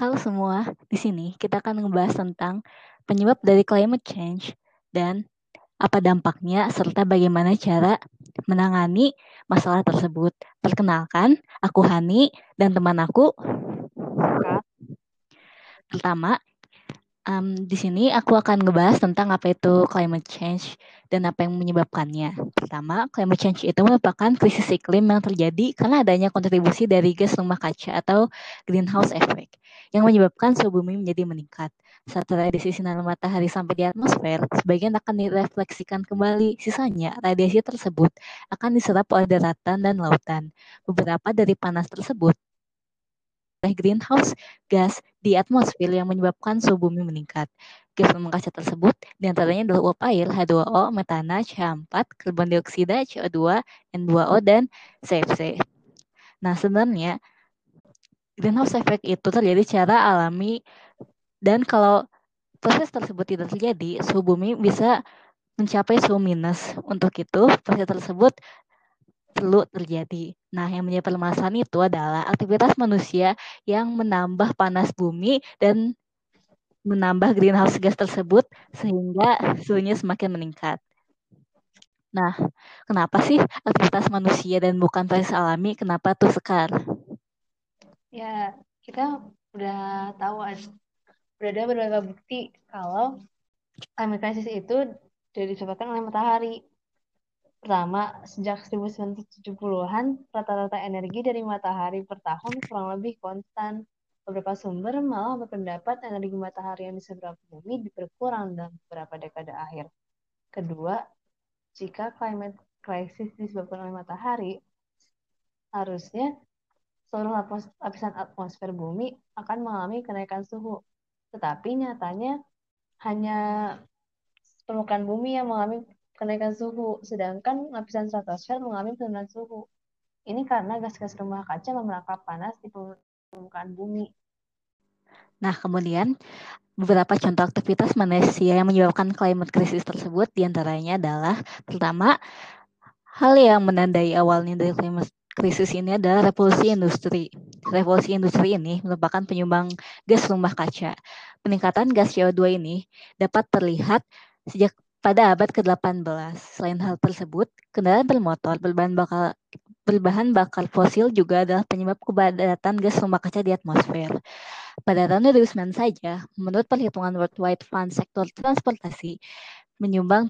Halo semua, di sini kita akan membahas tentang penyebab dari climate change dan apa dampaknya serta bagaimana cara menangani masalah tersebut. Perkenalkan, aku Hani dan teman aku. Pertama, um, di sini aku akan ngebahas tentang apa itu climate change dan apa yang menyebabkannya. Pertama, climate change itu merupakan krisis iklim yang terjadi karena adanya kontribusi dari gas rumah kaca atau greenhouse effect yang menyebabkan suhu bumi menjadi meningkat. Saat radiasi sinar matahari sampai di atmosfer, sebagian akan direfleksikan kembali. Sisanya, radiasi tersebut akan diserap oleh daratan dan lautan. Beberapa dari panas tersebut oleh greenhouse gas di atmosfer yang menyebabkan suhu bumi meningkat. Gas rumah kaca tersebut di antaranya adalah uap air, H2O, metana, CH4, karbon dioksida, CO2, N2O, dan CFC. Nah, sebenarnya greenhouse effect itu terjadi secara alami dan kalau proses tersebut tidak terjadi, suhu bumi bisa mencapai suhu minus. Untuk itu, proses tersebut perlu terjadi. Nah, yang menjadi permasalahan itu adalah aktivitas manusia yang menambah panas bumi dan menambah greenhouse gas tersebut sehingga suhunya semakin meningkat. Nah, kenapa sih aktivitas manusia dan bukan proses alami? Kenapa tuh sekar? Ya, kita udah tahu udah ada beberapa bukti kalau climate crisis itu disebabkan oleh matahari. Pertama, sejak 1970-an, rata-rata energi dari matahari per tahun kurang lebih konstan. Beberapa sumber malah berpendapat energi matahari yang diserap bumi berkurang dalam beberapa dekade akhir. Kedua, jika climate crisis disebabkan oleh matahari, harusnya seluruh lapisan atmosfer bumi akan mengalami kenaikan suhu. Tetapi nyatanya hanya permukaan bumi yang mengalami kenaikan suhu, sedangkan lapisan stratosfer mengalami penurunan suhu. Ini karena gas-gas rumah kaca memerangkap panas di permukaan bumi. Nah, kemudian beberapa contoh aktivitas manusia yang menyebabkan climate crisis tersebut di antaranya adalah pertama, hal yang menandai awalnya dari climate krisis ini adalah revolusi industri. Revolusi industri ini merupakan penyumbang gas rumah kaca. Peningkatan gas CO2 ini dapat terlihat sejak pada abad ke-18. Selain hal tersebut, kendaraan bermotor berbahan bakar berbahan bakar fosil juga adalah penyebab kepadatan gas rumah kaca di atmosfer. Pada tahun 2009 saja, menurut perhitungan World Wide Fund sektor transportasi menyumbang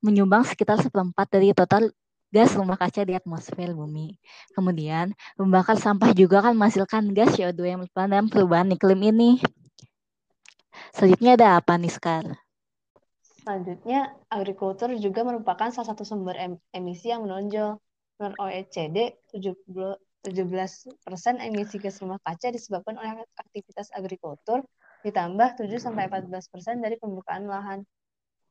menyumbang sekitar seperempat dari total gas rumah kaca di atmosfer bumi. Kemudian, membakar sampah juga akan menghasilkan gas CO2 yang dalam perubahan iklim ini. Selanjutnya ada apa nih sekarang? Selanjutnya, agrikultur juga merupakan salah satu sumber em emisi yang menonjol. Menurut OECD, 17% emisi gas rumah kaca disebabkan oleh aktivitas agrikultur, ditambah 7-14% dari pembukaan lahan.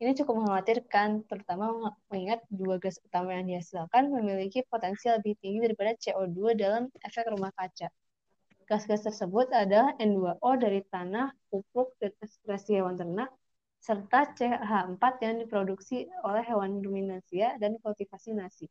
Ini cukup mengkhawatirkan, terutama mengingat dua gas utama yang dihasilkan memiliki potensi lebih tinggi daripada CO2 dalam efek rumah kaca. Gas-gas tersebut adalah N2O dari tanah, pupuk, dan ekskresi hewan ternak, serta CH4 yang diproduksi oleh hewan ruminansia dan kultivasi nasi.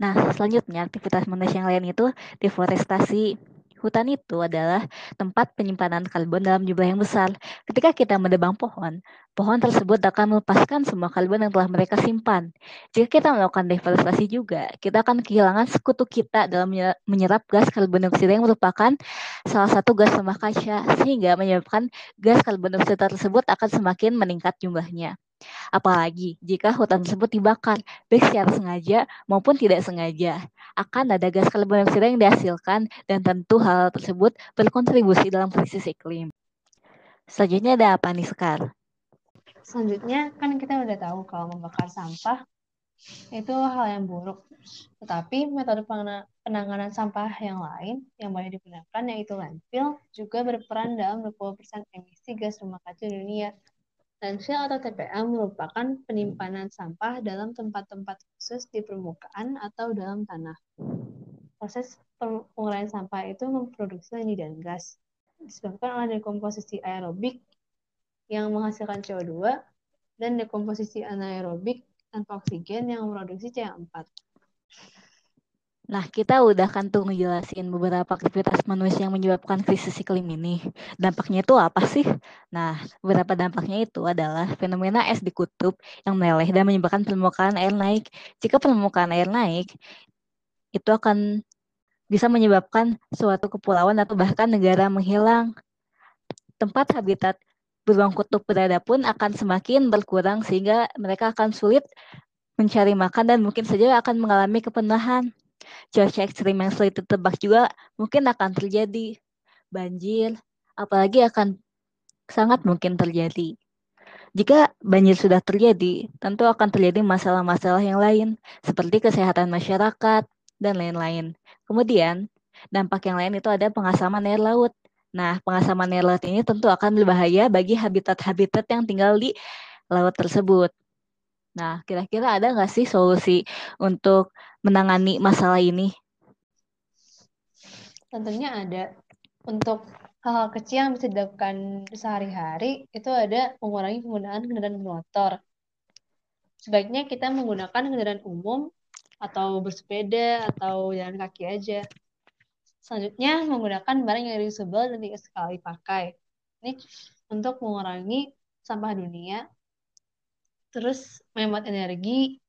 Nah, selanjutnya aktivitas manusia yang lain itu deforestasi. Hutan itu adalah tempat penyimpanan karbon dalam jumlah yang besar. Ketika kita mendebang pohon, pohon tersebut akan melepaskan semua karbon yang telah mereka simpan. Jika kita melakukan deforestasi juga, kita akan kehilangan sekutu kita dalam menyerap gas karbon dioksida yang merupakan salah satu gas rumah kaca, sehingga menyebabkan gas karbon dioksida tersebut akan semakin meningkat jumlahnya. Apalagi jika hutan tersebut dibakar, baik secara sengaja maupun tidak sengaja, akan ada gas karbon dioksida yang dihasilkan dan tentu hal tersebut berkontribusi dalam krisis iklim. Selanjutnya ada apa nih Sekar? Selanjutnya kan kita udah tahu kalau membakar sampah itu hal yang buruk. Tetapi metode penanganan sampah yang lain yang boleh digunakan yaitu landfill juga berperan dalam 20% emisi gas rumah kaca dunia Landfill atau TPA merupakan penyimpanan sampah dalam tempat-tempat khusus di permukaan atau dalam tanah. Proses penguraian sampah itu memproduksi ini dan gas, disebabkan oleh dekomposisi aerobik yang menghasilkan CO2 dan dekomposisi anaerobik tanpa oksigen yang memproduksi CH4. Nah, kita udah kan tuh ngejelasin beberapa aktivitas manusia yang menyebabkan krisis iklim ini. Dampaknya itu apa sih? Nah, beberapa dampaknya itu adalah fenomena es di kutub yang meleleh dan menyebabkan permukaan air naik. Jika permukaan air naik, itu akan bisa menyebabkan suatu kepulauan atau bahkan negara menghilang. Tempat habitat beruang kutub berada pun akan semakin berkurang sehingga mereka akan sulit mencari makan dan mungkin saja akan mengalami kepenuhan cuaca ekstrim yang sulit ditebak juga mungkin akan terjadi banjir, apalagi akan sangat mungkin terjadi. Jika banjir sudah terjadi, tentu akan terjadi masalah-masalah yang lain, seperti kesehatan masyarakat dan lain-lain. Kemudian, dampak yang lain itu ada pengasaman air laut. Nah, pengasaman air laut ini tentu akan berbahaya bagi habitat-habitat yang tinggal di laut tersebut. Nah, kira-kira ada nggak sih solusi untuk menangani masalah ini? Tentunya ada. Untuk hal-hal kecil yang bisa dilakukan sehari-hari, itu ada mengurangi penggunaan kendaraan bermotor. Sebaiknya kita menggunakan kendaraan umum atau bersepeda atau jalan kaki aja. Selanjutnya, menggunakan barang yang reusable dan tidak sekali pakai. Ini untuk mengurangi sampah dunia. Terus, menghemat energi,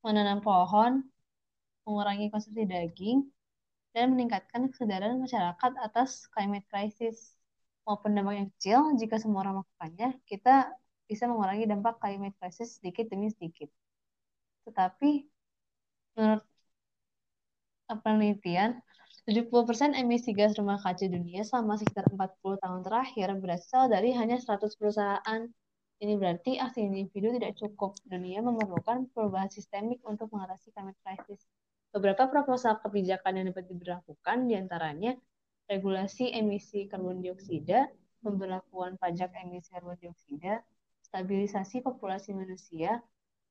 menanam pohon, mengurangi konsumsi daging, dan meningkatkan kesadaran masyarakat atas climate crisis. Maupun dampak yang kecil, jika semua orang melakukannya, kita bisa mengurangi dampak climate crisis sedikit demi sedikit. Tetapi, menurut penelitian, 70% emisi gas rumah kaca dunia selama sekitar 40 tahun terakhir berasal dari hanya 100 perusahaan. Ini berarti aksi individu tidak cukup. Dunia memerlukan perubahan sistemik untuk mengatasi climate crisis. Beberapa proposal kebijakan yang dapat diberlakukan di antaranya regulasi emisi karbon dioksida, pemberlakuan pajak emisi karbon dioksida, stabilisasi populasi manusia,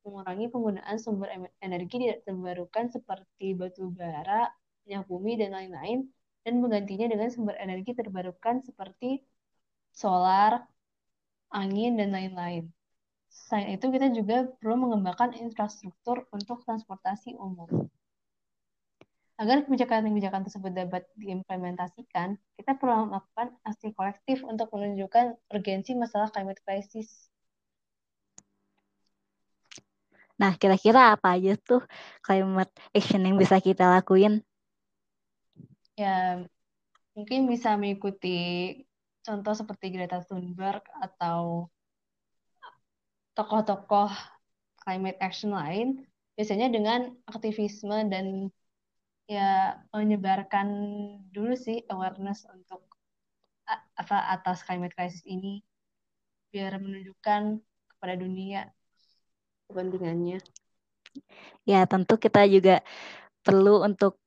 mengurangi penggunaan sumber energi tidak terbarukan seperti batu bara, minyak bumi, dan lain-lain, dan menggantinya dengan sumber energi terbarukan seperti solar, angin, dan lain-lain. Selain itu, kita juga perlu mengembangkan infrastruktur untuk transportasi umum. Agar kebijakan-kebijakan tersebut dapat diimplementasikan, kita perlu melakukan aksi kolektif untuk menunjukkan urgensi masalah climate crisis. Nah, kira-kira apa aja tuh climate action yang bisa kita lakuin? Ya, mungkin bisa mengikuti contoh seperti Greta Thunberg atau tokoh-tokoh climate action lain, biasanya dengan aktivisme dan ya menyebarkan dulu sih awareness untuk apa atas climate crisis ini biar menunjukkan kepada dunia kepentingannya. Ya, tentu kita juga perlu untuk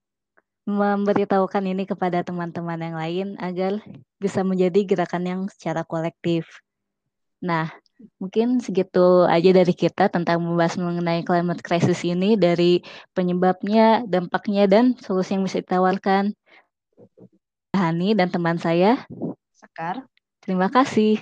memberitahukan ini kepada teman-teman yang lain agar bisa menjadi gerakan yang secara kolektif. Nah, Mungkin segitu aja dari kita tentang membahas mengenai climate crisis ini dari penyebabnya, dampaknya, dan solusi yang bisa ditawarkan. Hani dan teman saya. Sekar. Terima kasih.